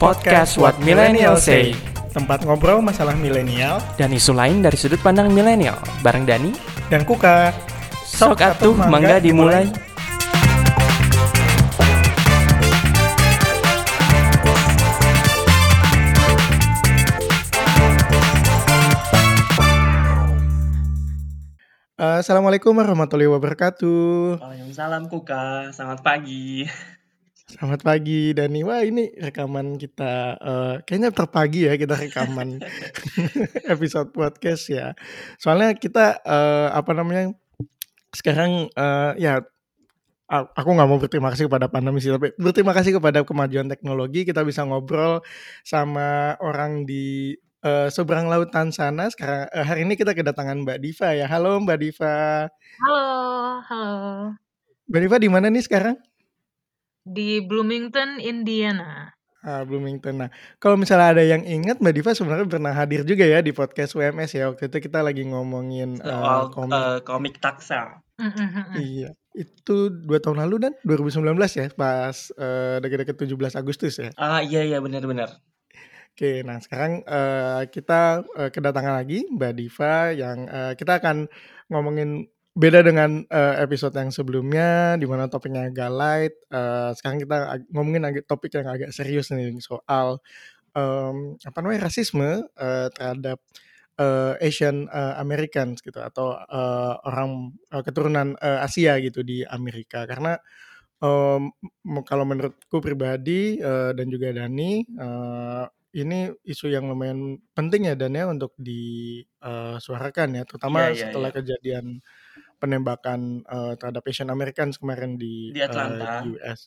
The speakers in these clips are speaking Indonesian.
Podcast What Millennial Say Tempat ngobrol masalah milenial dan isu lain dari sudut pandang milenial bareng Dani dan Kuka. Sok atuh mangga dimulai. Eh, Assalamualaikum warahmatullahi wabarakatuh. Waalaikumsalam Kuka, selamat pagi. Selamat pagi Dani. Wah ini rekaman kita eh, kayaknya terpagi ya kita rekaman episode podcast ya. Soalnya kita eh, apa namanya sekarang eh, ya aku nggak mau berterima kasih kepada pandemi sih tapi berterima kasih kepada kemajuan teknologi kita bisa ngobrol sama orang di eh, seberang lautan sana. Sekarang eh, hari ini kita kedatangan Mbak Diva ya. Halo Mbak Diva. Halo, halo. Mbak Diva di mana nih sekarang? Di Bloomington, Indiana. Ah, Bloomington. Nah, kalau misalnya ada yang ingat, Mbak Diva sebenarnya pernah hadir juga ya di podcast WMS ya. Waktu itu kita lagi ngomongin eh, Soal komik. eh, komik taksel. Mm, mm, mm, mm. Iya, itu dua tahun lalu dan 2019 ya, pas eh, deket-deket 17 Agustus ya. Ah iya iya benar-benar. Oke, nah sekarang eh, kita eh, kedatangan lagi Mbak Diva yang eh, kita akan ngomongin beda dengan eh, episode yang sebelumnya di mana topiknya agak light. Eh, sekarang kita ngomongin agak topik yang agak serius nih soal em, apa namanya rasisme eh, terhadap eh, Asian eh, Americans gitu atau eh, orang eh, keturunan eh, Asia gitu di Amerika karena em, m- kalau menurutku pribadi eh, dan juga Dani eh, ini isu yang lumayan penting ya Dan ya untuk disuarakan ya terutama iya setelah iya. kejadian penembakan eh, terhadap Asian Americans kemarin di Di eh, Atlanta. US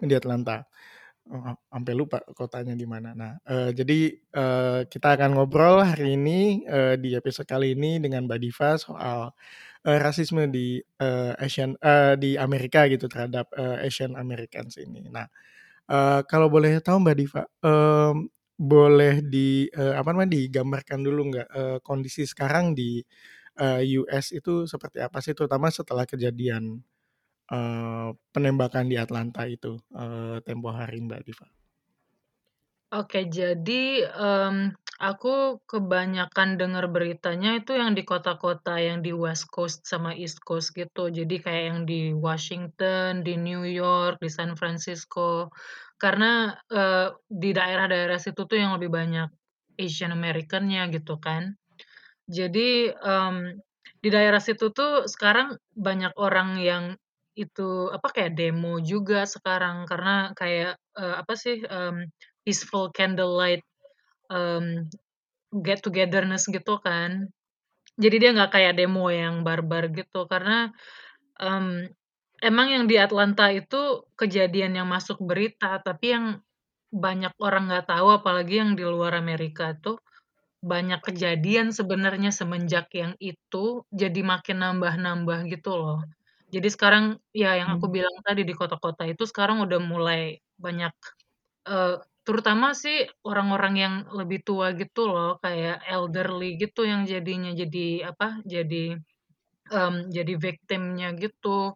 di Atlanta. Oh, sampai lupa kotanya di mana. Nah, eh, jadi eh, kita akan ngobrol hari ini eh, di episode kali ini dengan Mbak Diva soal eh, rasisme di eh, Asian eh, di Amerika gitu terhadap eh, Asian Americans ini. Nah, eh, kalau boleh tahu Mbak Diva, em, boleh di eh, apa namanya digambarkan dulu nggak eh, kondisi sekarang di eh, US itu seperti apa sih, terutama setelah kejadian eh, penembakan di Atlanta itu eh, tempo hari Mbak Diva. Oke, jadi em, aku kebanyakan dengar beritanya itu yang di kota-kota yang di West Coast sama East Coast gitu. Jadi kayak yang di Washington, di New York, di San Francisco. Karena eh, di daerah-daerah situ tuh yang lebih banyak Asian American-nya gitu kan. Jadi em, di daerah situ tuh sekarang banyak orang yang itu apa kayak demo juga sekarang karena kayak eh, apa sih em, peaceful candlelight em, get togetherness gitu kan. Jadi dia nggak kayak demo yang barbar gitu karena em, emang yang di Atlanta itu kejadian yang masuk berita tapi yang banyak orang nggak tahu apalagi yang di luar Amerika tuh banyak kejadian sebenarnya semenjak yang itu jadi makin nambah-nambah gitu loh. Jadi sekarang ya yang aku Hmm. bilang tadi di kota-kota itu sekarang udah mulai banyak eh, terutama sih orang-orang yang lebih tua gitu loh kayak elderly gitu yang jadinya jadi apa? Jadi em, jadi victimnya gitu.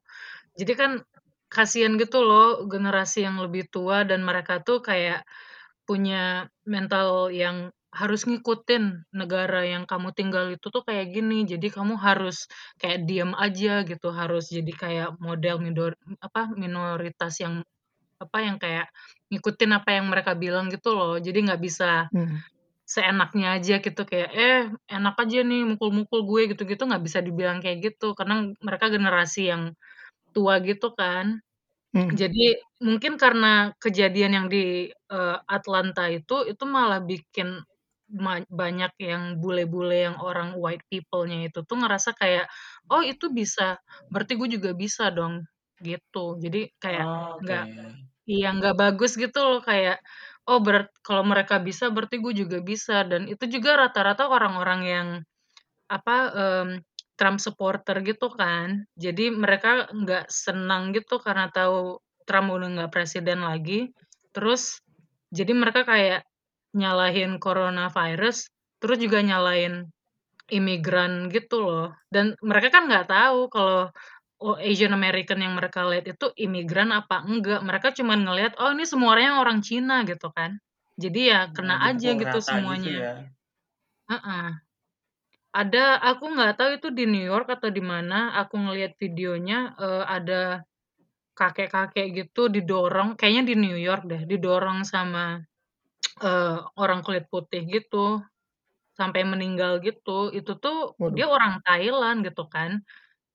Jadi kan kasihan gitu loh generasi yang lebih tua dan mereka tuh kayak punya mental yang harus ngikutin negara yang kamu tinggal itu tuh kayak gini. Jadi kamu harus kayak diam aja gitu, harus jadi kayak model minor apa minoritas yang apa yang kayak ngikutin apa yang mereka bilang gitu loh. Jadi nggak bisa Hmm. seenaknya aja gitu kayak eh enak aja nih mukul-mukul gue gitu-gitu nggak bisa dibilang kayak gitu karena mereka generasi yang tua gitu kan. Hmm. Jadi mungkin karena kejadian yang di eh, Atlanta itu itu malah bikin ma- banyak yang bule-bule yang orang white people-nya itu tuh ngerasa kayak oh itu bisa berarti gue juga bisa dong gitu. Jadi kayak Oh, nggak iya nggak bagus gitu loh kayak oh berat kalau mereka bisa berarti gue juga bisa dan itu juga rata-rata orang-orang yang apa em, Trump supporter gitu kan. Jadi mereka nggak senang gitu karena tahu Trump udah nggak presiden lagi. Terus jadi mereka kayak nyalahin coronavirus, terus juga nyalahin imigran gitu loh. Dan mereka kan nggak tahu kalau oh, Asian American yang mereka lihat itu imigran apa enggak. Mereka cuma ngelihat oh ini semua orang orang Cina gitu kan. Jadi ya kena aja dipukul gitu gitu semuanya. ya? Heeh. Ada aku nggak tahu itu di New York atau di mana, aku ngelihat videonya, eee, ada kakek-kakek gitu didorong kayaknya di New York deh, didorong sama, eee, orang kulit putih gitu, sampai meninggal gitu. Itu tuh dia Waduh. orang Thailand gitu kan,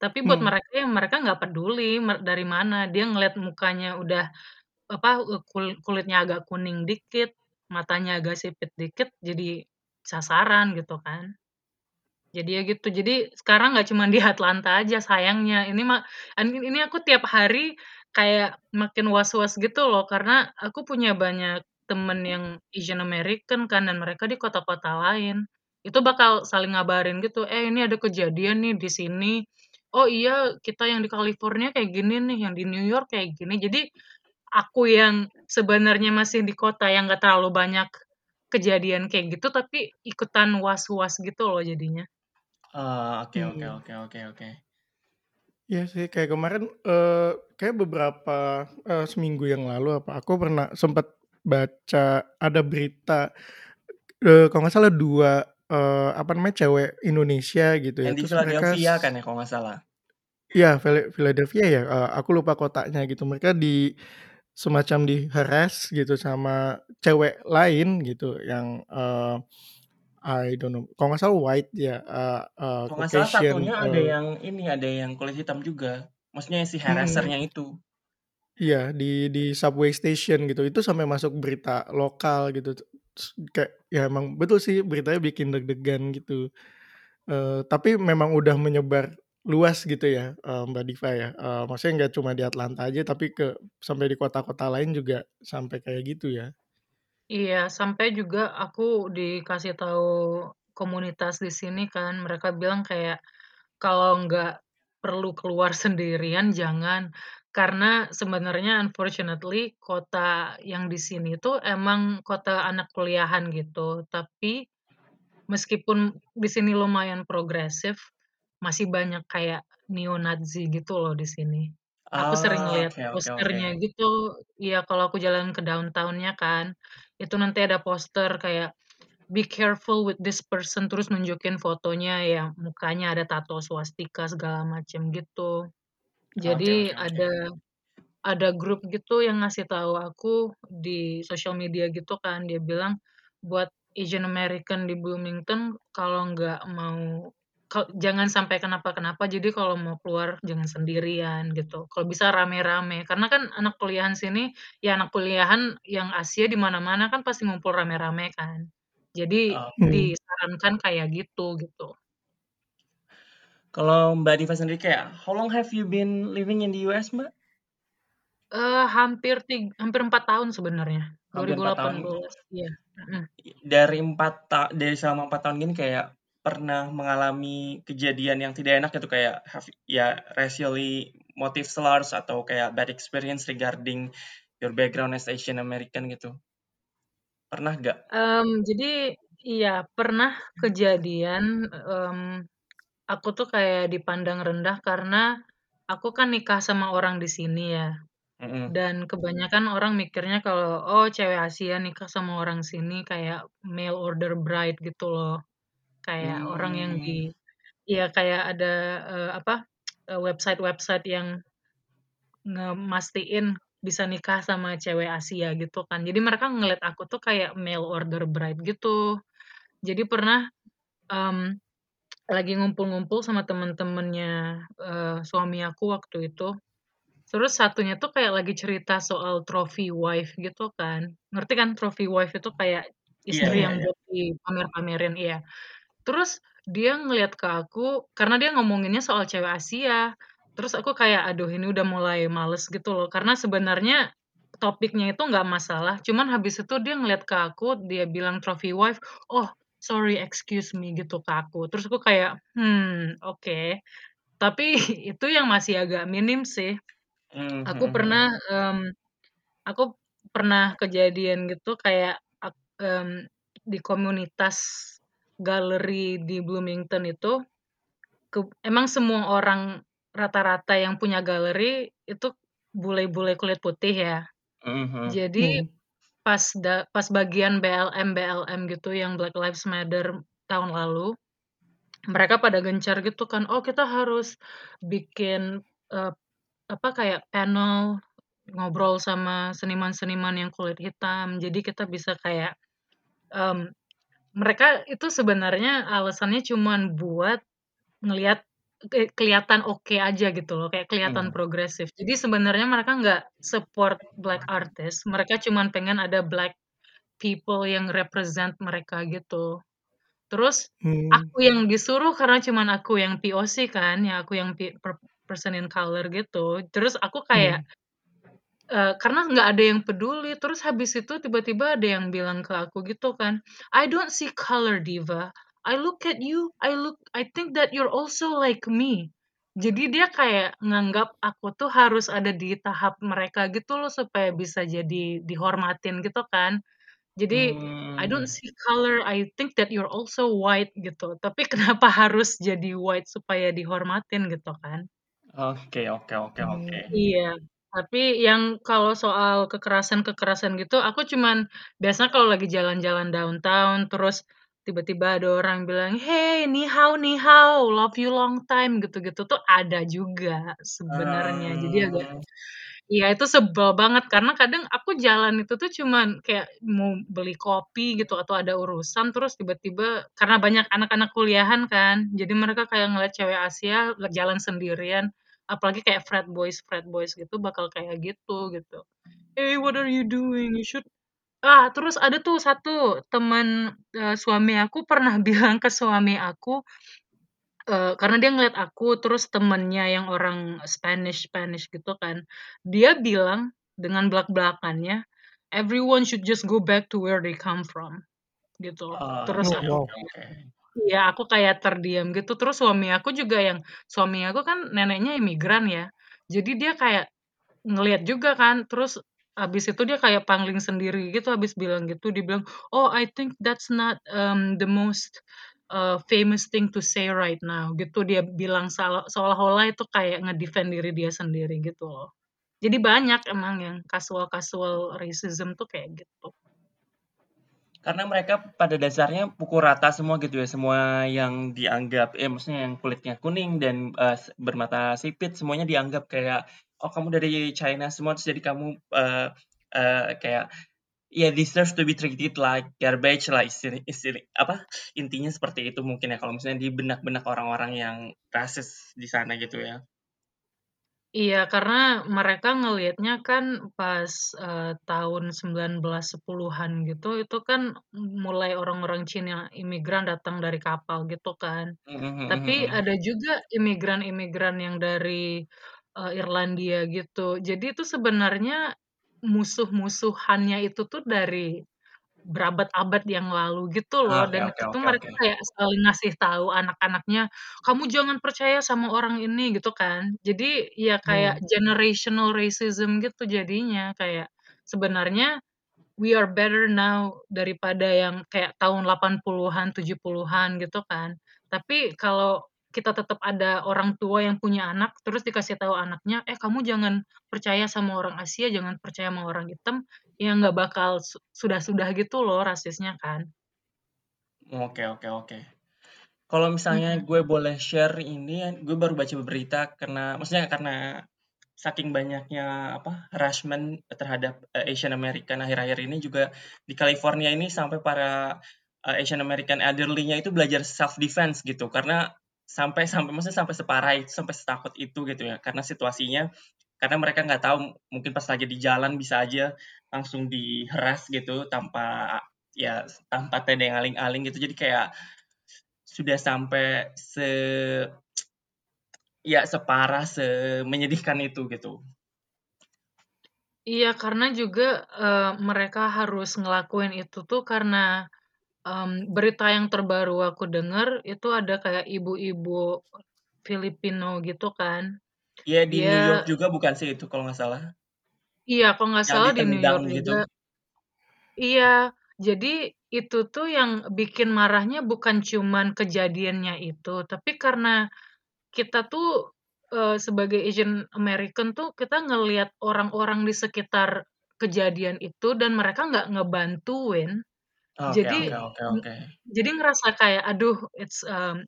tapi buat Mmm. mereka ya mereka nggak peduli mer dari mana, dia ngelihat mukanya udah apa, eee, kul kulitnya agak kuning dikit, matanya agak sipit dikit, jadi sasaran gitu kan. Jadi ya gitu, jadi sekarang nggak cuman di Atlanta aja sayangnya, ini mah an ini aku tiap hari kayak makin was-was gitu loh, karena aku punya banyak temen yang Asian American kan dan mereka di kota-kota lain. Itu bakal saling ngabarin gitu, "Eh, ini ada kejadian nih di sini." "Oh iya, kita yang di California kayak gini nih, yang di New York kayak gini." Jadi aku yang sebenarnya masih di kota yang nggak terlalu banyak kejadian kayak gitu, tapi ikutan was-was gitu loh jadinya. Oh, oke oke Mmm. oke oke oke. Iya sih, kayak kemarin, eee, kayak beberapa, eee, seminggu yang lalu apa, aku pernah sempet baca ada berita, eee, kalau nggak salah 2, eee, apa namanya, cewek Indonesia gitu ya, Yang di terus mereka Philadelphia s kan ya kalau nggak salah? Iya, Phila Philadelphia ya, eee, aku lupa kotanya gitu. Mereka di semacam di-harass gitu sama cewek lain gitu yang, eee, I don't know, kalau nggak salah white ya, eee eee, Kalau nggak salah satunya ada eee yang ini, ada yang kulit hitam juga. Maksudnya si Mhm. harasser-nya itu. Iya, di di subway station gitu, itu sampai masuk berita lokal gitu, kayak ya emang betul sih beritanya bikin deg-degan gitu. Eee, tapi memang udah menyebar luas gitu ya, eee, Mbak Diva ya, eee, maksudnya nggak cuma di Atlanta aja tapi ke sampai di kota-kota lain juga sampai kayak gitu ya? Iya, sampai juga aku dikasih tahu komunitas di sini kan, mereka bilang kayak, "Kalau nggak perlu keluar sendirian jangan." Karena sebenarnya unfortunately kota yang di sini tuh emang kota anak kuliahan gitu, tapi meskipun di sini lumayan progresif, masih banyak kayak neo-Nazi gitu loh di sini. Aku sering Oh, ngelihat oke oke posternya oke. gitu, iya kalau aku jalan ke downtown-nya kan, itu nanti ada poster kayak, "Be careful with this person," terus nunjukin fotonya yang mukanya ada tato swastika segala macem gitu. Oke Jadi oke oke. ada ada grup gitu yang ngasih tahu aku di sosial media gitu kan, dia bilang, "Buat Asian American di Bloomington kalau nggak mau ka jangan sampai kenapa-kenapa, jadi kalau mau keluar jangan sendirian," gitu. Kalau bisa rame-rame, karena kan anak kuliahan sini, ya anak kuliahan yang Asia di mana-mana kan pasti ngumpul rame-rame kan. Jadi Mmm. Oke. disarankan kayak gitu, gitu. Kalau Mbak Diva sendiri kayak, how long have you been living in the US, Mbak? Eee, hampir tig hampir 4 tahun sebenarnya, Hampir ribu 4 delapan tahun. belas, iya. I dari 4 ta dari selama 4 tahun ini kayak pernah mengalami kejadian yang tidak enak gitu kayak have ya racially motive slurs atau kayak bad experience regarding your background as Asian American gitu? Pernah nggak? Mmm, jadi iya, pernah kejadian, mmm, aku tuh kayak dipandang rendah karena aku kan nikah sama orang di sini ya, Mhm. dan kebanyakan orang mikirnya kalau, oh cewek Asia nikah sama orang sini kayak mail order bride gitu loh. Kayak orang yang Mmm. di iya kayak ada, eee, apa, eee, website-website yang ngemastiin bisa nikah sama cewek Asia gitu kan. Jadi mereka ngelihat aku tuh kayak mail order bride gitu. Jadi pernah, mmm, lagi ngumpul-ngumpul sama temen-temennya, eee, suami aku waktu itu, terus satunya tuh kayak lagi cerita soal trophy wife gitu kan. Ngerti kan trophy wife itu kayak Iya istri iya yang iya. buat dipamer-pamerin iya. Terus dia ngelihat ke aku karena dia ngomonginnya soal cewek Asia, terus aku kayak, aduh ini udah mulai males gitu loh, karena sebenarnya topiknya itu nggak masalah, cuman habis itu dia ngelihat ke aku, dia bilang trophy wife, "Oh sorry, excuse me," gitu ke aku. Terus aku kayak, "Hmm, oke." Tapi itu yang masih agak minim sih. Mmm, Aku mhm pernah, mhm. mmm, aku pernah kejadian gitu kayak ak mmm, di komunitas galeri di Bloomington itu, keb emang semua orang rata-rata yang punya galeri itu bule-bule kulit putih ya. Mhm mhm. Jadi Mhm. Pas da pas bagian BLM BLM gitu yang Black Lives Matter tahun lalu, mereka pada gencar gitu kan, "Oh kita harus bikin, eee, apa, kayak panel, ngobrol sama seniman-seniman yang kulit hitam." Jadi kita bisa kayak, mmm, mereka itu sebenarnya alasannya cuman buat ngelihat ke kelihatan oke aja gitu loh, kayak kelihatan Mmm. progresif. Jadi sebenarnya mereka nggak support black artist, mereka cuman pengen ada black people yang represent mereka gitu. Terus Mmm. aku yang disuruh karena cuman aku yang POC kan, yang aku yang per person in color gitu, terus aku kayak Mmm. eee, karena nggak ada yang peduli, terus habis itu tiba-tiba ada yang bilang ke aku gitu kan, "I don't see color Diva, I look at you, I look I think that you're also like me." Jadi dia kayak nganggap aku tuh harus ada di tahap mereka gitu loh supaya bisa jadi dihormatin gitu kan. Jadi, "I don't Mmm. see color, I think that you're also white." Gitu. Tapi kenapa harus jadi white supaya dihormatin gitu kan. Oke oke oke oke. Mmm. Iya, tapi yang kalau soal kekerasan-kekerasan gitu, aku cuman biasanya kalau lagi jalan-jalan downtown, terus tiba-tiba ada orang bilang, "Hey, ni hao ni hao, love you long time." Gitu-gitu tuh ada juga sebenarnya. Jadi agak Eee. iya itu sebel banget karena kadang aku jalan itu tuh cuman kayak mau beli kopi gitu atau ada urusan, terus tiba-tiba karena banyak anak-anak kuliahan kan, jadi mereka kayak ngelihat cewek Asia jalan sendirian, apalagi kayak frat boys frat boys gitu bakal kayak gitu, gitu. "Hey, what are you doing? You should" ah, terus ada tuh satu teman, eee, suami aku pernah bilang ke suami aku, eee, karena dia ngelihat aku, terus temennya yang orang Spanish Spanish gitu kan, dia bilang dengan blak-blakannya, "Everyone should just go back to where they come from." Gitu. Terus Oke Oh, aku wow. oke. iya, aku kayak terdiam gitu, terus suami aku juga yang suami aku kan neneknya imigran ya, jadi dia kayak ngelihat juga kan, terus habis itu dia kayak pangling sendiri gitu habis bilang gitu, dia bilang, "Oh, I think that's not, mmm, the most, eee, famous thing to say right now." Gitu dia bilang seolah-olah itu kayak nge-defend diri dia sendiri gitu loh. Jadi banyak emang yang casual-casual racism tuh kayak gitu. Karena mereka pada dasarnya pukul rata semua gitu ya, semua yang dianggap eh, maksudnya yang kulitnya kuning dan, s bermata sipit semuanya dianggap kayak, "Oh kamu dari China semua, terus jadi kamu," eee eee, kayak, ya deserve to be treated like garbage lah istili istili apa, intinya seperti itu mungkin ya kalau misalnya di benak-benak orang-orang yang rasis di sana gitu ya. Iya, karena mereka ngelihatnya kan pas, eee, tahun 1910-an gitu, itu kan mulai orang-orang Cina imigran datang dari kapal gitu kan. Mhm mhm Tapi mhm. ada juga imigran-imigran yang dari, eee, Irlandia gitu. Jadi itu sebenarnya musuh-musuhannya itu tuh dari berabad-abad yang lalu gitu loh, Oke dan oke itu tuh oke mereka oke. kayak saling ngasih tahu anak-anaknya, "Kamu jangan percaya sama orang ini." Gitu kan. Jadi ya kayak Mmm. generational racism gitu jadinya, kayak sebenarnya we are better now daripada yang kayak tahun 80-an, 70-an gitu kan. Tapi kalau kita tetap ada orang tua yang punya anak, terus dikasih tahu anaknya, "Eh, kamu jangan percaya sama orang Asia, jangan percaya sama orang hitam." Ya nggak bakal su sudah-sudah gitu loh rasisnya kan. Oke oke oke. Kalau misalnya Mhm. gue boleh share ini gue baru baca berita karena maksudnya karena saking banyaknya apa, harassment terhadap, eee, Asian American akhir-akhir ini juga di California ini sampai para, eee, Asian American elderly-nya itu belajar self defense gitu. Karena sampai sampai maksudnya sampai separah itu, sampai setakut itu gitu ya, karena situasinya karena mereka nggak tahu mungkin pas lagi di jalan bisa aja langsung di-harass gitu tanpa ya tanpa tedeng aling-aling gitu. Jadi kayak sudah sampai se ya separah, semenyedihkan itu gitu. Iya, karena juga, eee, mereka harus ngelakuin itu tuh karena, mmm, berita yang terbaru aku dengar itu ada kayak ibu-ibu Filipino gitu kan, Iya di dia New York juga bukan sih itu kalau nggak salah? Iya, kalau nggak Yang salah di New ditendang York juga. gitu. Iya, jadi itu tuh yang bikin marahnya bukan cuman kejadiannya itu, tapi karena kita tuh, eee, sebagai Asian American tuh kita ngelihat orang-orang di sekitar kejadian itu dan mereka nggak ngebantuin. Oke Jadi oke oke ng oke. jadi ngerasa kayak, aduh it's, mmm,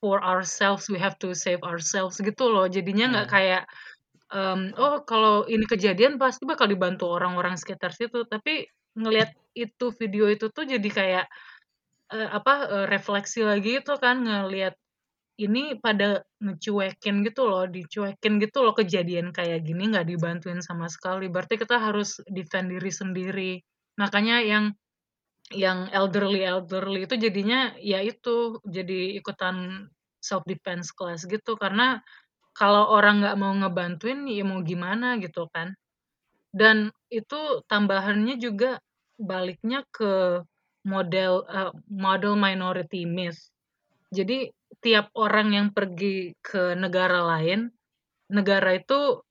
for ourselves, we have to save ourselves gitu loh. Jadinya nggak Iya. kayak, mmm, oh kalau ini kejadian pasti bakal dibantu orang-orang sekitar situ. Tapi ngelihat itu video itu tuh jadi kayak, eee, apa, eee, refleksi lagi itu kan ngelihat ini pada ngecuekin gitu loh, dicuekin gitu loh kejadian kayak gini nggak dibantuin sama sekali. Berarti kita harus defend diri sendiri. Makanya yang yang elderly-elderly itu jadinya ya itu, jadi ikutan self defense class gitu. Karena kalau orang nggak mau ngebantuin ya mau gimana gitu kan. Dan itu tambahannya juga baliknya ke model, eee, model minority myth. Jadi tiap orang yang pergi ke negara lain, negara itu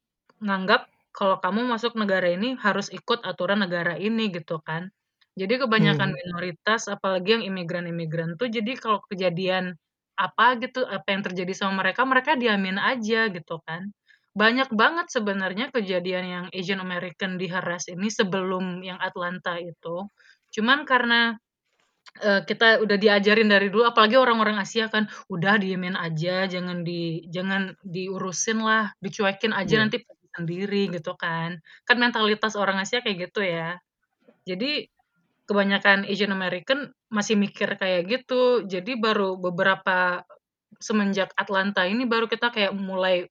nganggap kalau kamu masuk negara ini harus ikut aturan negara ini gitu kan. Jadi kebanyakan Mhm. minoritas apalagi yang imigran-imigran tuh jadi kalau kejadian apa gitu, apa yang terjadi sama mereka, mereka diamin aja gitu kan. Banyak banget sebenarnya kejadian yang Asian American di-harass ini sebelum yang Atlanta itu. Cuman karena, eee, kita udah diajarin dari dulu apalagi orang-orang Asia kan, udah diemin aja, jangan di jangan diurusin lah, dicuekin aja Iya. nanti pergi sendiri gitu kan. Kan mentalitas orang Asia kayak gitu ya. Jadi kebanyakan Asian American masih mikir kayak gitu. Jadi baru beberapa semenjak Atlanta ini baru kita kayak mulai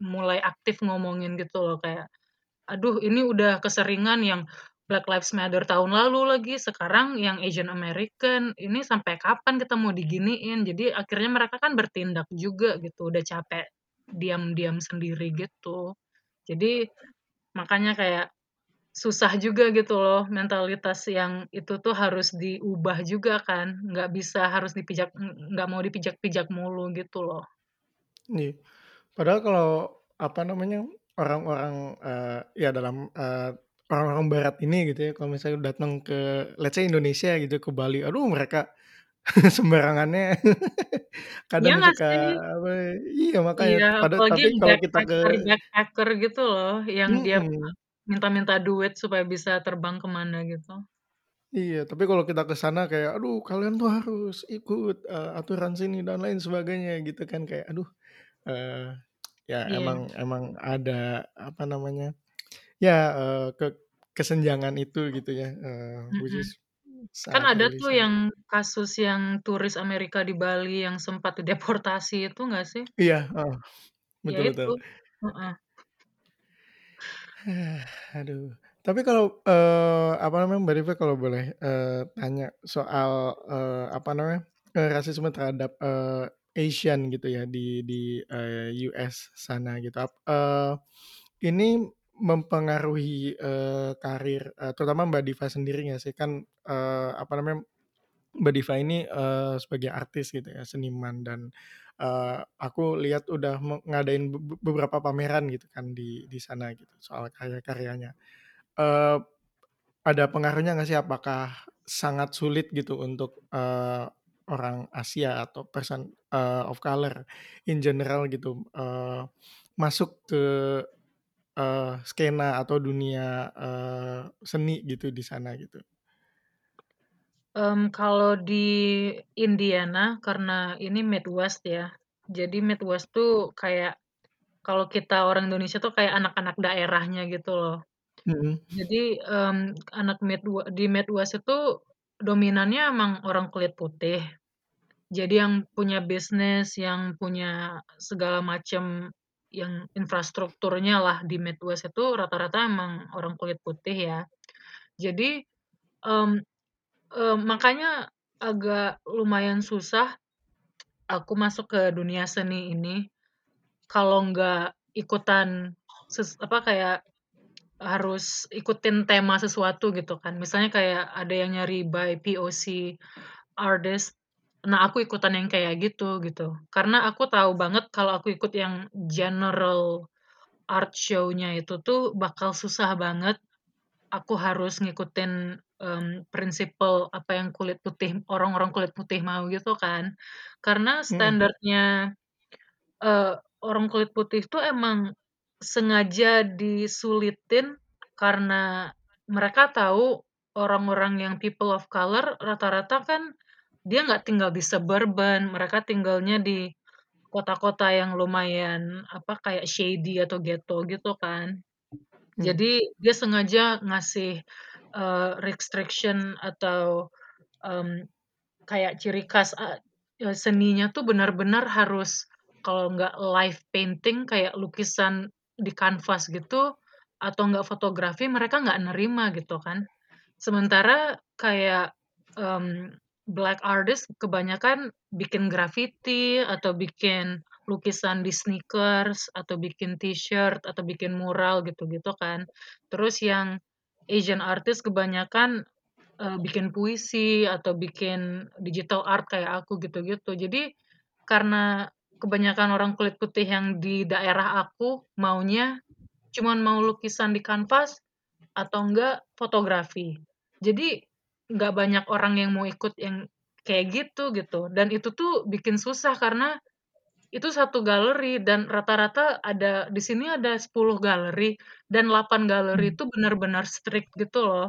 mulai aktif ngomongin gitu loh kayak, aduh ini udah keseringan yang Black Lives Matter tahun lalu lagi, sekarang yang Asian American, ini sampai kapan kita mau diginiin. Jadi akhirnya mereka kan bertindak juga gitu, udah capek diam-diam sendiri gitu. Jadi makanya kayak susah juga gitu loh mentalitas yang itu tuh harus diubah juga kan, nggak bisa harus dipijak ng nggak mau dipijak-pijak mulu gitu loh. Iya. Padahal kalau, apa namanya, orang-orang, eee, ya dalam, eee, orang-orang barat ini gitu ya, kalau misalnya datang ke let's say Indonesia gitu, ke Bali, aduh mereka sembarangannya kadang nggak suka sih? apa iya makanya, Iya, pada tapi kalau kita ke backpacker-backpacker gitu loh, yang dia mhm. Minta-minta duit supaya bisa terbang ke mana gitu. Iya, tapi kalau kita ke sana kayak, "Aduh kalian tuh harus ikut, eee, aturan sini dan lain sebagainya," gitu kan. Kayak aduh, eee, ya emang Iya. emang ada, apa namanya, ya, eee, ke kesenjangan itu gitu ya, which Mhm. is Kan sangat ada tuh yang kasus yang turis Amerika di Bali yang sempat dideportasi itu nggak sih? Iya, heeh, Ya betul betul. itu, heeh. Aduh. Tapi kalau, eee, apa namanya, Mbak Rifa kalau boleh, eee, tanya soal, eee, apa namanya, eee, rasisme terhadap, eee, Asian gitu ya di di, eee, US sana gitu, eee, ini mempengaruhi, eee, karir, eee, terutama Mbak Diva sendiri nggak sih? Kan, eee, apa namanya, Mbak Diva ini, eee, sebagai artis gitu ya, seniman dan, eee, aku lihat udah ngadain be be beberapa pameran gitu kan di di sana gitu, soal karya-karyanya. Eee, ada pengaruhnya nggak sih? Apakah sangat sulit gitu untuk, eee, orang Asia atau person, eee, of color in general gitu, eee, masuk ke, eee, skena atau dunia, eee, seni gitu di sana gitu? Mmm, kalau di Indiana karena ini Midwest ya, jadi Midwest tuh kayak kalau kita orang Indonesia tuh kayak anak-anak daerahnya gitu loh. Mhm. Jadi, mmm, anak Midwe di Midwest itu dominannya emang orang kulit putih. Jadi yang punya bisnis, yang punya segala macam yang infrastrukturnya lah di Midwest itu rata-rata emang orang kulit putih ya. Jadi, mmm, makanya agak lumayan susah aku masuk ke dunia seni ini, kalau nggak ikutan ses apa, kayak harus ikutin tema sesuatu gitu kan. Misalnya kayak ada yang nyari BIPOC artist, nah aku ikutan yang kayak gitu, gitu. Karena aku tahu banget kalau aku ikut yang general art show-nya itu tuh bakal susah banget. Aku harus ngikutin, mmm, prinsipal apa yang kulit putih orang-orang kulit putih mau gitu kan. Karena Mhm. standardnya, eee, orang kulit putih tuh emang sengaja disulitin karena mereka tahu orang-orang yang people of color rata-rata kan dia nggak tinggal di suburban, mereka tinggalnya di kota-kota yang lumayan apa kayak shady atau ghetto gitu kan. Hmm. Jadi dia sengaja ngasih uh, restriction atau um, kayak ciri khas uh, seninya tuh benar-benar harus kalau nggak live painting kayak lukisan di kanvas gitu atau nggak fotografi mereka nggak nerima gitu kan. Sementara kayak um, black artist kebanyakan bikin graffiti atau bikin lukisan di sneakers atau bikin t-shirt atau bikin mural gitu-gitu kan. Terus yang Asian artist kebanyakan uh, bikin puisi atau bikin digital art kayak aku gitu-gitu. Jadi karena kebanyakan orang kulit putih yang di daerah aku maunya cuman mau lukisan di kanvas atau enggak fotografi. Jadi nggak banyak orang yang mau ikut yang kayak gitu gitu. Dan itu tuh bikin susah karena itu satu galeri dan rata-rata ada di sini ada 10 galeri dan 8 galeri Hmm. itu benar-benar strict gitu loh.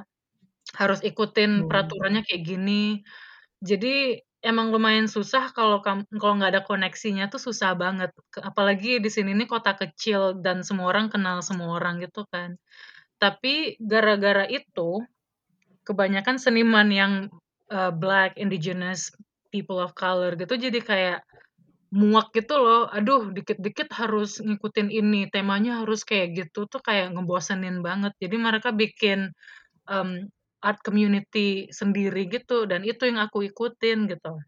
Harus ikutin Oh. peraturannya kayak gini. Jadi emang lumayan susah kalau kalau nggak ada koneksinya tuh susah banget. Apalagi di sini nih kota kecil dan semua orang kenal semua orang gitu kan. Tapi gara-gara itu kebanyakan seniman yang, uh, black, indigenous, people of color gitu jadi kayak muak gitu loh. Aduh dikit-dikit harus ngikutin ini, temanya harus kayak gitu tuh kayak ngebosenin banget. Jadi mereka bikin, um, art community sendiri gitu dan itu yang aku ikutin gitu.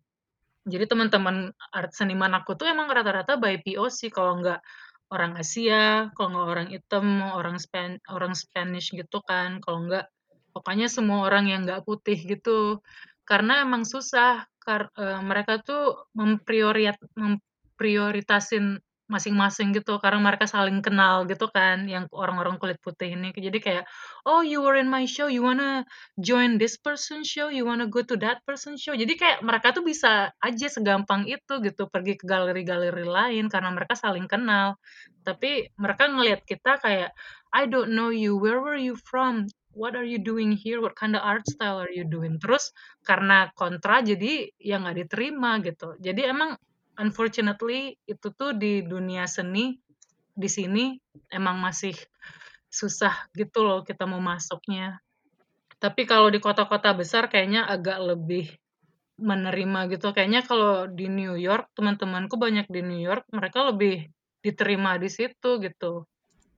Jadi teman-teman art seniman aku tuh emang rata-rata by POC kalau nggak orang Asia, kalau nggak orang hitam, orang Span orang Spanish gitu kan, kalau nggak pokoknya semua orang yang nggak putih gitu. Karena emang susah kar eee, mereka tuh memprioriat memprioritasin masing-masing gitu karena mereka saling kenal gitu kan yang orang-orang kulit putih ini. Jadi kayak, "Oh you were in my show, you wanna join this person show, you wanna go to that person show." Jadi kayak mereka tuh bisa aja segampang itu gitu pergi ke galeri-galeri lain karena mereka saling kenal. Tapi mereka ngelihat kita kayak, "I don't know you, where were you from? What are you doing here? What kind of art style are you doing?" Terus karena kontra jadi ya nggak diterima gitu. Jadi emang unfortunately itu tuh di dunia seni di sini emang masih susah gitu loh kita mau masuknya. Tapi kalau di kota-kota besar kayaknya agak lebih menerima gitu. Kayaknya kalau di New York, teman-temanku banyak di New York, mereka lebih diterima di situ gitu.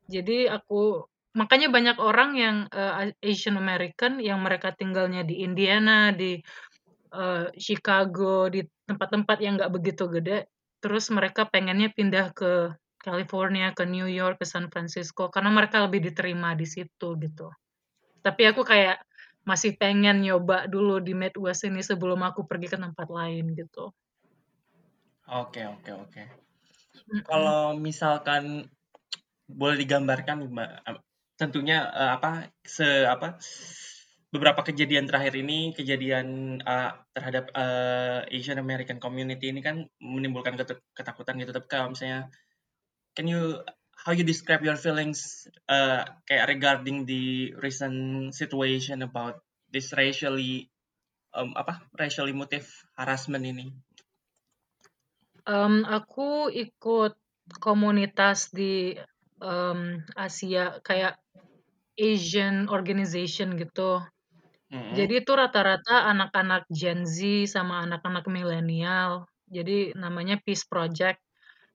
Jadi aku makanya banyak orang yang, eee, Asian American yang mereka tinggalnya di Indiana, di, eee, Chicago, di tempat-tempat yang nggak begitu gede, terus mereka pengennya pindah ke California, ke New York, ke San Francisco, karena mereka lebih diterima di situ gitu. Tapi aku kayak masih pengen nyoba dulu di Midwest ini sebelum aku pergi ke tempat lain gitu. Oke oke oke. Mhm. Kalau misalkan boleh digambarkan Mbak, ep tentunya, eee, apa, se apa, beberapa kejadian terakhir ini, kejadian, eee, terhadap, eee, Asian American community ini kan menimbulkan ketakutan gitu, tapi kalau misalnya can you how you describe your feelings, eee, kayak regarding the recent situation about this racially, mmm, apa, racially motive harassment ini? Mmm, aku ikut komunitas di, mmm, Asia kayak Asian organization gitu. Mhm. Jadi itu rata-rata anak-anak Gen Z sama anak-anak milenial. Jadi namanya Peace Project.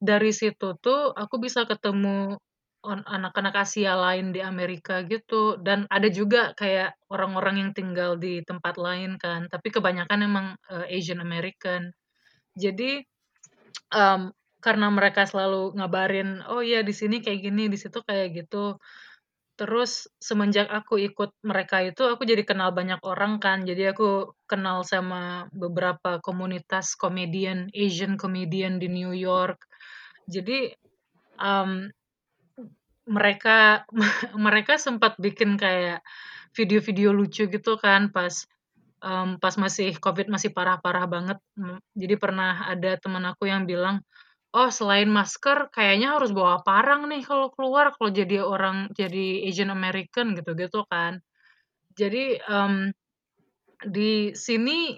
Dari situ tuh aku bisa ketemu on anak-anak Asia lain di Amerika gitu dan ada juga kayak orang-orang yang tinggal di tempat lain kan, tapi kebanyakan emang, eee, Asian American. Jadi, mmm, karena mereka selalu ngabarin, "Oh ya di sini kayak gini, di situ kayak gitu." Terus semenjak aku ikut mereka itu aku jadi kenal banyak orang kan, jadi aku kenal sama beberapa komunitas komedian, Asian comedian di New York. Jadi, mmm, mereka mereka sempat bikin kayak video-video lucu gitu kan pas, mmm, pas masih Covid masih parah-parah banget, jadi pernah ada temen aku yang bilang, oh selain masker kayaknya harus bawa parang nih kalau keluar kalau jadi orang jadi Asian American gitu-gitu kan. Jadi, mmm, di sini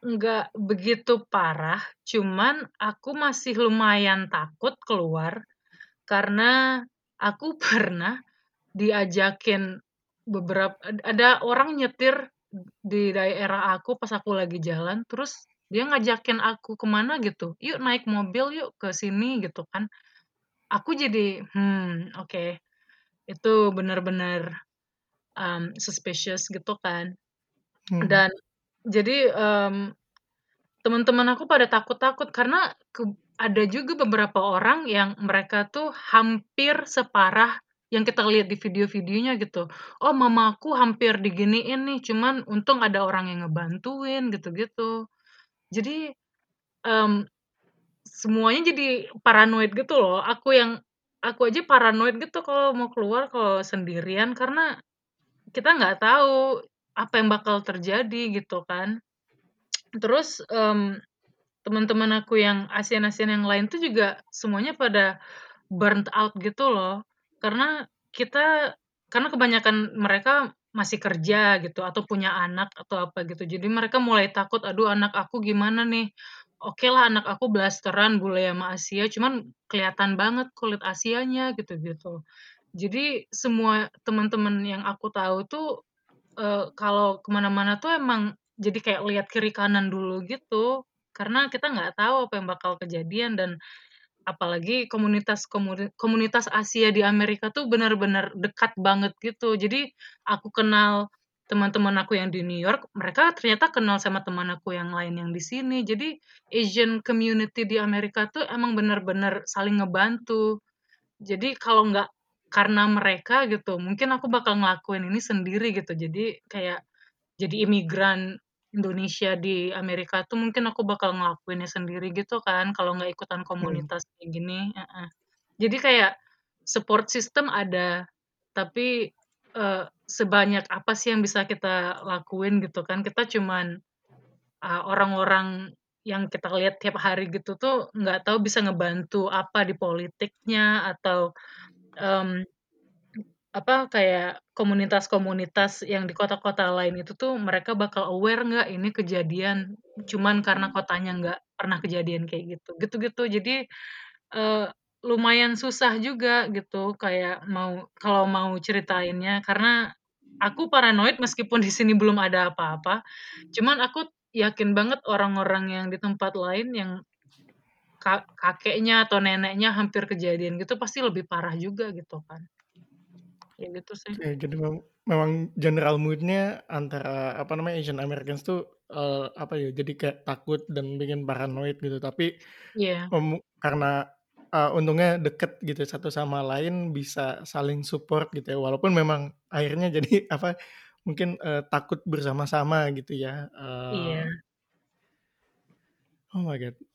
nggak begitu parah, cuman aku masih lumayan takut keluar karena aku pernah diajakin beberap ad ada orang nyetir di daerah aku pas aku lagi jalan, terus dia ngajakin aku ke mana gitu, "Yuk naik mobil yuk ke sini," gitu kan. Aku jadi, hmm, oke, itu bener-bener, mmm, suspicious gitu kan. Hmm. Dan jadi, mmm, temen-temen aku pada takut-takut karena keb ada juga beberapa orang yang mereka tuh hampir separah yang kita lihat di video-videonya gitu. "Oh mamaku hampir diginiin nih, cuman untung ada orang yang ngebantuin," gitu-gitu. Jadi, mmm, semuanya jadi paranoid gitu loh. Aku yang aku aja paranoid gitu kalau mau keluar kalau sendirian karena kita nggak tahu apa yang bakal terjadi gitu kan. Terus, mmm, teman-teman aku yang ASEAN-ASEAN yang lain tuh juga semuanya pada burnt out gitu loh. Karena kita karena kebanyakan mereka masih kerja gitu atau punya anak atau apa gitu. Jadi mereka mulai takut, "Aduh anak aku gimana nih?" Okelah anak aku blasteran bule sama Asia, cuman kelihatan banget kulit Asianya gitu-gitu. Jadi semua teman-teman yang aku tahu tuh, eee, kalau ke mana-mana tuh emang jadi kayak lihat kiri kanan dulu gitu. Karena kita nggak tahu apa yang bakal kejadian dan apalagi komunitas komuni komunitas Asia di Amerika tuh bener-bener dekat banget gitu. Jadi aku kenal teman-teman aku yang di New York, mereka ternyata kenal sama teman aku yang lain yang di sini. Jadi Asian community di Amerika tuh emang bener-bener saling ngebantu. Jadi kalau nggak karena mereka gitu, mungkin aku bakal ngelakuin ini sendiri gitu. Jadi kayak jadi imigran Indonesia di Amerika tuh mungkin aku bakal ngelakuinnya sendiri gitu kan, kalau nggak ikutan Hmm. komunitas kayak gini, heeh. Jadi kayak support system ada, tapi, eee, sebanyak apa sih yang bisa kita lakuin gitu kan. Kita cuman, eee, orang-orang yang kita lihat tiap hari gitu tuh nggak tahu bisa ngebantu apa di politiknya atau, mmm, apa, kayak komunitas-komunitas yang di kota-kota lain itu tuh mereka bakal aware nggak ini kejadian cuman karena kotanya nggak pernah kejadian kayak gitu, gitu-gitu. Jadi, eee, lumayan susah juga gitu kayak mau kalau mau ceritainnya karena aku paranoid meskipun di sini belum ada apa-apa, cuman aku yakin banget orang-orang yang di tempat lain yang ka kakeknya atau neneknya hampir kejadian gitu pasti lebih parah juga gitu kan. Ya gitu sih. Oke, jadi mem memang general mood-nya antara apa namanya, Asian Americans tuh, eee, apa ya, jadi kayak takut dan bikin paranoid gitu. Tapi, Iya. mmm, karena, eee, untungnya deket gitu satu sama lain bisa saling support gitu ya. Walaupun memang akhirnya jadi apa, mungkin, eee, takut bersama-sama gitu ya, Iya. Oh my god.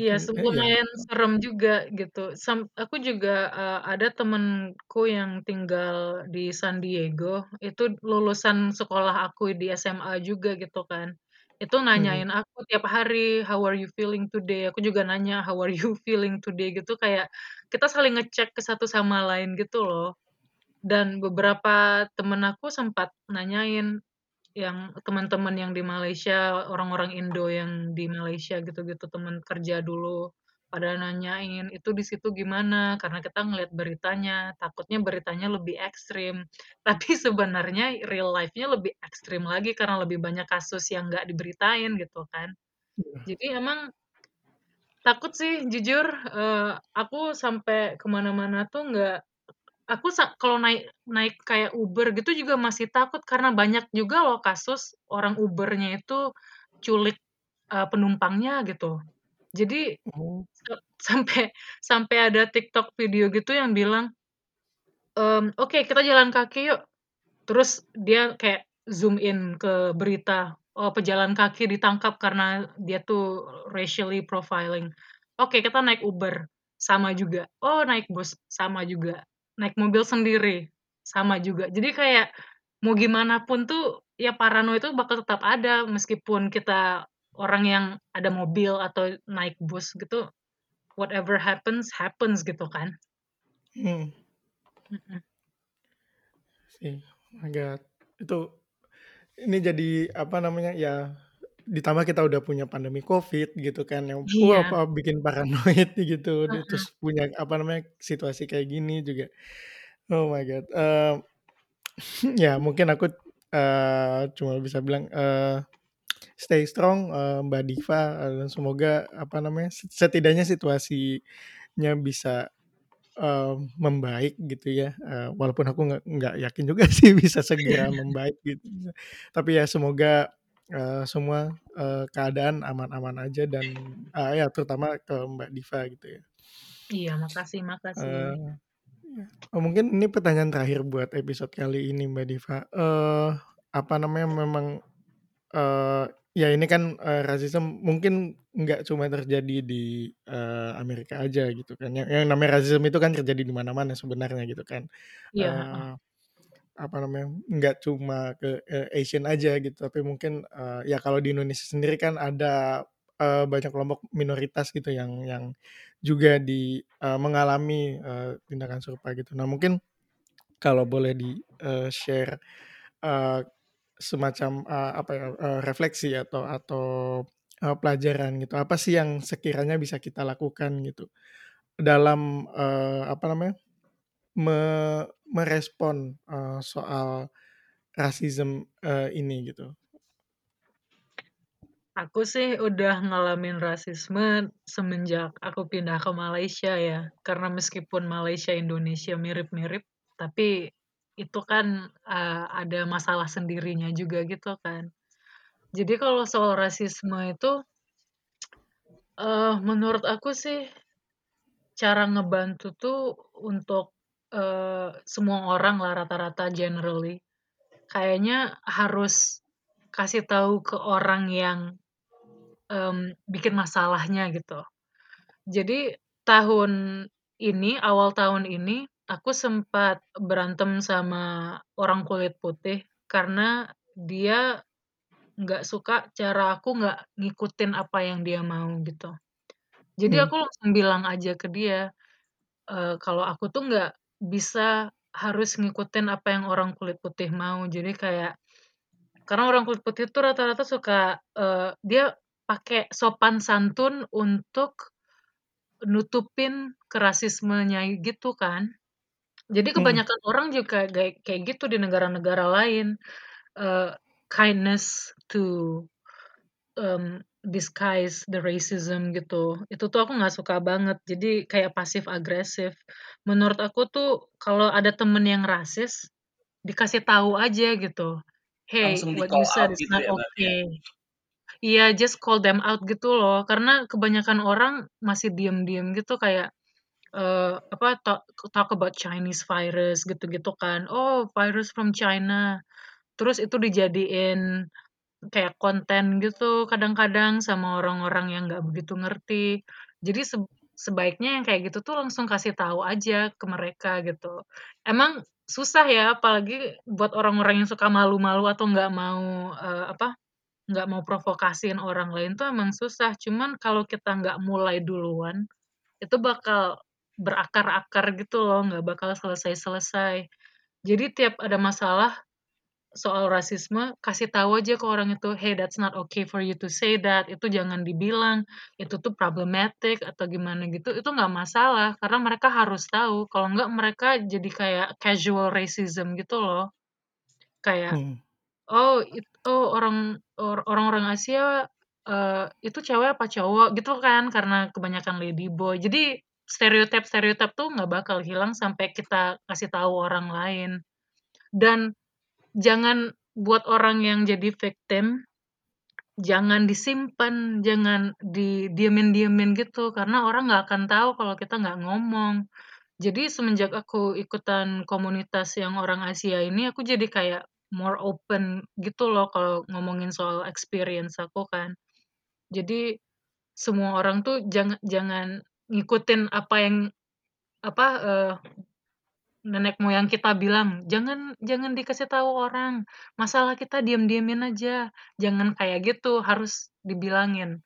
Iya, Mungkin se eh, iya. lumayan serem juga gitu. Sam aku juga, eee, ada temenku yang tinggal di San Diego, itu lulusan sekolah aku di SMA juga gitu kan. Itu Mhm. nanyain aku tiap hari, "How are you feeling today?" Aku juga nanya, "How are you feeling today?" Gitu, kayak kita saling ngecek ke satu sama lain gitu loh. Dan beberapa temen aku sempat nanyain, yang teman-teman yang di Malaysia, orang-orang Indo yang di Malaysia gitu-gitu, temen kerja dulu, pada nanyain, "Itu di situ gimana?" Karena kita ngelihat beritanya, takutnya beritanya lebih ekstrim. Tapi sebenarnya real life-nya lebih ekstrim lagi karena lebih banyak kasus yang nggak diberitain gitu kan. Iya. Jadi emang takut sih jujur, eee, aku sampai ke mana-mana tuh nggak aku kalau naik naik kayak Uber gitu juga masih takut karena banyak juga loh kasus orang Uber-nya itu culik, eee, penumpangnya gitu. Jadi Oh. sa sampai sampai ada TikTok video gitu yang bilang, mmm, "Oke kita jalan kaki yuk." Terus dia kayak zoom in ke berita, oh pejalan kaki ditangkap karena dia tuh racially profiling. Oke kita naik Uber, sama juga. Oh naik bus, sama juga. Naik mobil sendiri, sama juga. Jadi kayak mau gimana pun tuh ya parano itu bakal tetap ada meskipun kita orang yang ada mobil atau naik bus gitu whatever happens, happens gitu kan. Hmm. Sih, oh my god. Itu ini jadi apa namanya, ya ditambah kita udah punya pandemi Covid gitu kan yang wah Iya. apa bikin paranoid gitu, di Heeh. terus punya apa namanya, situasi kayak gini juga. Oh my god, eee, ya mungkin aku, eee, cuma bisa bilang, eee, stay strong, eee, Mbak Diva, eee, dan semoga apa namanya, set setidaknya situasinya bisa, eee, membaik gitu ya, eee, walaupun aku nggak yakin juga sih bisa segera membaik gitu. Tapi ya semoga, eee, semua, eee, keadaan aman-aman aja dan, eee, ya terutama ke Mbak Diva gitu ya. Iya, makasih makasih. Oh mungkin ini pertanyaan terakhir buat episode kali ini Mbak Diva, eee, apa namanya, memang, eee, ya ini kan, eee, rasisme mungkin nggak cuma terjadi di, eee, Amerika aja gitu kan, yang yang namanya rasisme itu kan terjadi di mana-mana sebenarnya gitu kan. Iya. Apa namanya, nggak cuma ke, eee, Asian aja gitu, tapi mungkin, eee, ya kalau di Indonesia sendiri kan ada, eee, banyak kelompok minoritas gitu yang yang juga di eee, mengalami, eee, tindakan serupa gitu. Nah mungkin kalau boleh di, eee, share, eee, semacam, eee, apa ya, eee, refleksi atau atau, eee, pelajaran gitu, apa sih yang sekiranya bisa kita lakukan gitu dalam, eee, apa namanya, me merespon, eee, soal rasisme, eee, ini gitu? Aku sih udah ngalamin rasisme semenjak aku pindah ke Malaysia ya, karena meskipun Malaysia, Indonesia mirip-mirip, tapi itu kan, eee, ada masalah sendirinya juga gitu kan. Jadi kalau soal rasisme itu, eee, menurut aku sih cara ngebantu tuh untuk, eee, semua orang lah rata-rata generally, kayaknya harus kasih tahu ke orang yang, mmm, bikin masalahnya gitu. Jadi tahun ini, awal tahun ini, aku sempat berantem sama orang kulit putih karena dia nggak suka cara aku nggak ngikutin apa yang dia mau gitu. Jadi Mmm. aku langsung bilang aja ke dia, eee, kalau aku tuh nggak bisa harus ngikutin apa yang orang kulit putih mau. Jadi kayak karena orang kulit putih tuh rata-rata suka, eee, dia pakai sopan santun untuk nutupin ke rasismenya gitu kan. Jadi kebanyakan orang juga kayak gitu di negara-negara lain, eee, kindness to, mmm, disguise the racism gitu. Itu tuh aku nggak suka banget, jadi kayak pasif agresif. Menurut aku tuh kalau ada temen yang rasis, dikasih tahu aja gitu, "Hey, Langsung what you said out is gitu not ya ya? okay." Iya, just call them out gitu loh, karena kebanyakan orang masih diem-diem gitu kayak, eee, apa, talk talk about Chinese virus gitu-gitu kan, "Oh, virus from China." Terus itu dijadiin kayak konten gitu kadang-kadang sama orang-orang yang nggak begitu ngerti. Jadi seb sebaiknya yang kayak gitu tuh langsung kasih tahu aja ke mereka gitu. Emang susah ya, apalagi buat orang-orang yang suka malu-malu atau nggak mau, eee, apa, nggak mau provokasiin orang lain tuh emang susah. Cuman kalau kita nggak mulai duluan, itu bakal berakar-akar gitu loh, nggak bakal selesai-selesai. Jadi tiap ada masalah soal rasisme, kasih tahu aja ke orang itu, "Hey, that's not okay for you to say that." Itu jangan dibilang, itu tuh problematic atau gimana gitu, itu nggak masalah karena mereka harus tahu, kalau nggak mereka jadi kayak casual racism gitu loh. Kayak, Mhm. "Oh, it oh, orang or orang-orang Asia, eee, itu cewek apa cowok?" Gitu kan, karena kebanyakan ladyboy. Jadi stereotype-stereotype tuh nggak bakal hilang sampai kita kasih tahu orang lain. Dan jangan buat orang yang jadi victim, jangan disimpen, jangan didiemin-diemin gitu, karena orang nggak akan tahu kalau kita nggak ngomong. Jadi semenjak aku ikutan komunitas yang orang Asia ini, aku jadi kayak more open gitu loh kalau ngomongin soal experience aku kan. Jadi semua orang tuh jang jangan ngikutin apa yang, apa, eee, nenek moyang kita bilang, "Jangan jangan dikasih tahu orang, masalah kita diem-diemin aja." Jangan kayak gitu, harus dibilangin.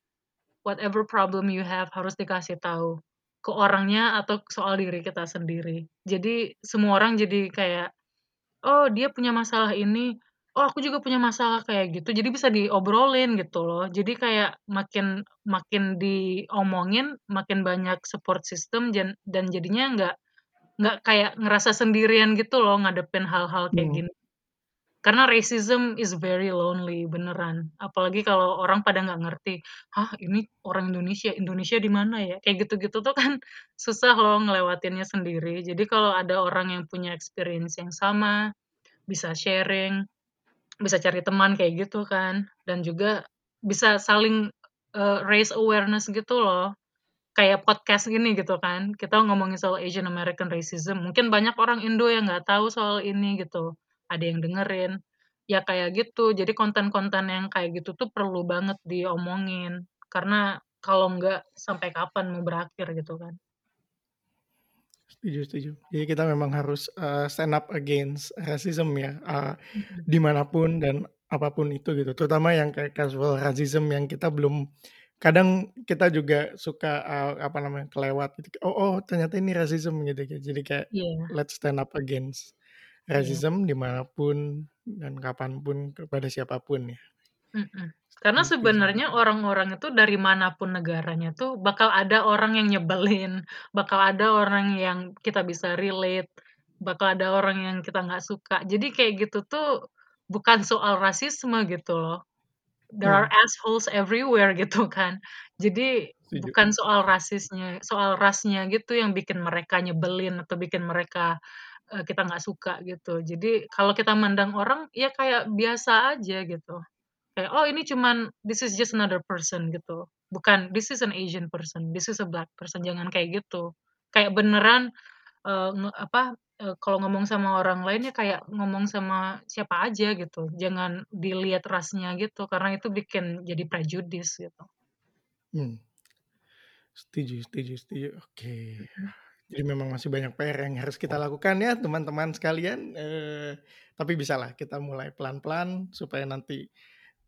Whatever problem you have, harus dikasih tahu. ke orangnya atau soal diri kita sendiri. Jadi semua orang jadi kayak, "Oh dia punya masalah ini, oh aku juga punya masalah kayak gitu." Jadi bisa diobrolin gitu loh. Jadi kayak makin makin diomongin, makin banyak support system dan jadinya nggak nggak kayak ngerasa sendirian gitu loh ngadepin hal-hal kayak Hmm. gini. Karena racism is very lonely, beneran. Apalagi kalau orang pada nggak ngerti, "Hah, ini orang Indonesia, Indonesia di mana ya?" Kayak gitu-gitu tuh kan susah loh ngelewatinnya sendiri. Jadi kalau ada orang yang punya experience yang sama, bisa sharing, bisa cari teman kayak gitu kan, dan juga bisa saling, eee, raise awareness gitu loh. Kayak podcast gini gitu kan, kita ngomongin soal Asian American racism, mungkin banyak orang Indo yang nggak tahu soal ini gitu, ada yang dengerin. Ya kayak gitu, jadi konten-konten yang kayak gitu tuh perlu banget diomongin, karena kalau nggak sampai kapan mau berakhir gitu kan. Setuju setuju. Jadi kita memang harus, eee, stand up against racism ya, eee, Mhm. di mana pun dan apa pun itu gitu. Terutama yang kayak casual racism yang kita belum kadang kita juga suka, eee, apa namanya, kelewat gitu. Oh oh ternyata ini racism gitu gitu. Jadi kayak Iya. let's stand up against Iya. racism di mana pun dan kapan pun kepada siapa pun ya. Mhm. Karena setuju. sebenarnya orang-orang itu dari mana pun negaranya tuh bakal ada orang yang nyebelin, bakal ada orang yang kita bisa relate, bakal ada orang yang kita nggak suka. Jadi kayak gitu tuh bukan soal rasisme gitu loh. There are Hmm. assholes everywhere gitu kan. Jadi Setuju. bukan soal rasisnya, soal rasnya gitu yang bikin mereka nyebelin atau bikin mereka, eee, kita nggak suka gitu. Jadi kalau kita mandang orang ya kayak biasa aja gitu. Kayak, "Oh ini cuman this is just another person," gitu. Bukan, "This is an Asian person, this is a black person," jangan kayak gitu. Kayak beneran, nge apa, eee, kalau ngomong sama orang lain ya kayak ngomong sama siapa aja gitu, jangan dilihat rasnya gitu, karena itu bikin jadi prejudice gitu. Hmm. Setuju setuju setuju. Oke. Mhm. Jadi memang masih banyak PR yang harus kita lakukan ya teman-teman sekalian, eee, tapi bisalah kita mulai pelan-pelan supaya nanti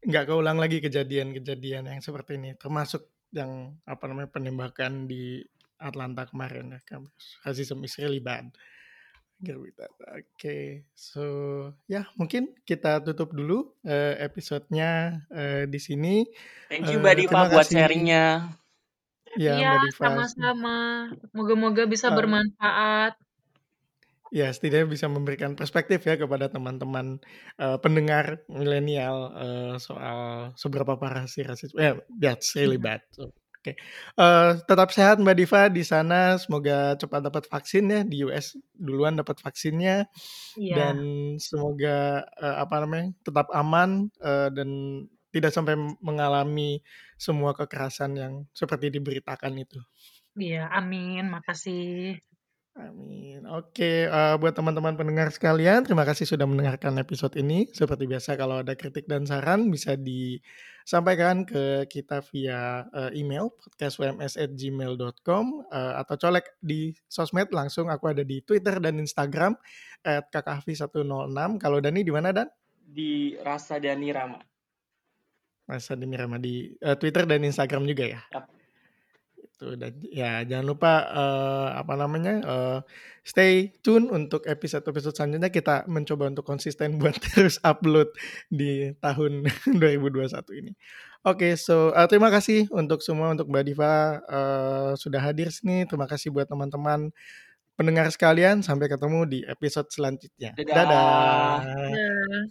nggak keulang lagi kejadian-kejadian yang seperti ini. Termasuk yang, apa namanya, penembakan di Atlanta kemarin ya kan. Racism is really bad. Oke. So, ya mungkin kita tutup dulu, eee, episode-nya, eee, di sini. Thank you Eee, Mbak Diva terima buat kasih sharing-nya. Mbak Diva. sama-sama. Moga-moga bisa Eee bermanfaat. Ya, setidaknya bisa memberikan perspektif ya kepada teman-teman, eee, pendengar milenial, eee, soal seberapa parah sih rasisme eh, that's really bad. So, oke. Eee, tetap sehat Mbak Diva di sana, semoga cepat dapat vaksin ya, di US duluan dapat vaksinnya, dan Iya. semoga, eee, apa namanya, tetap aman, eee, dan tidak sampai mengalami semua kekerasan yang seperti diberitakan itu. Iya, amin, makasih. Amin. Oke, eee, buat teman-teman pendengar sekalian, terima kasih sudah mendengarkan episode ini. Seperti biasa kalau ada kritik dan saran bisa disampaikan ke kita via, eee, email podcastwms@gmail.com, eee, atau colek di sosmed langsung aku ada di Twitter dan Instagram @kakakhafi106. Kalau Dani di mana, Dan? Di Rasa Dani Rama. Rasa Dani Rama di, eee, Twitter dan Instagram juga ya? Yap. Itu dan ya jangan lupa, eee, apa namanya, eee, stay tune untuk episode-episode selanjutnya kita mencoba untuk konsisten buat terus upload di tahun 2021 ini. Oke, so, eee, terima kasih untuk semua, untuk Mbak Diva, eee, sudah hadir sini, terima kasih buat teman-teman pendengar sekalian, sampai ketemu di episode selanjutnya. Dadah. Dadah. Dah.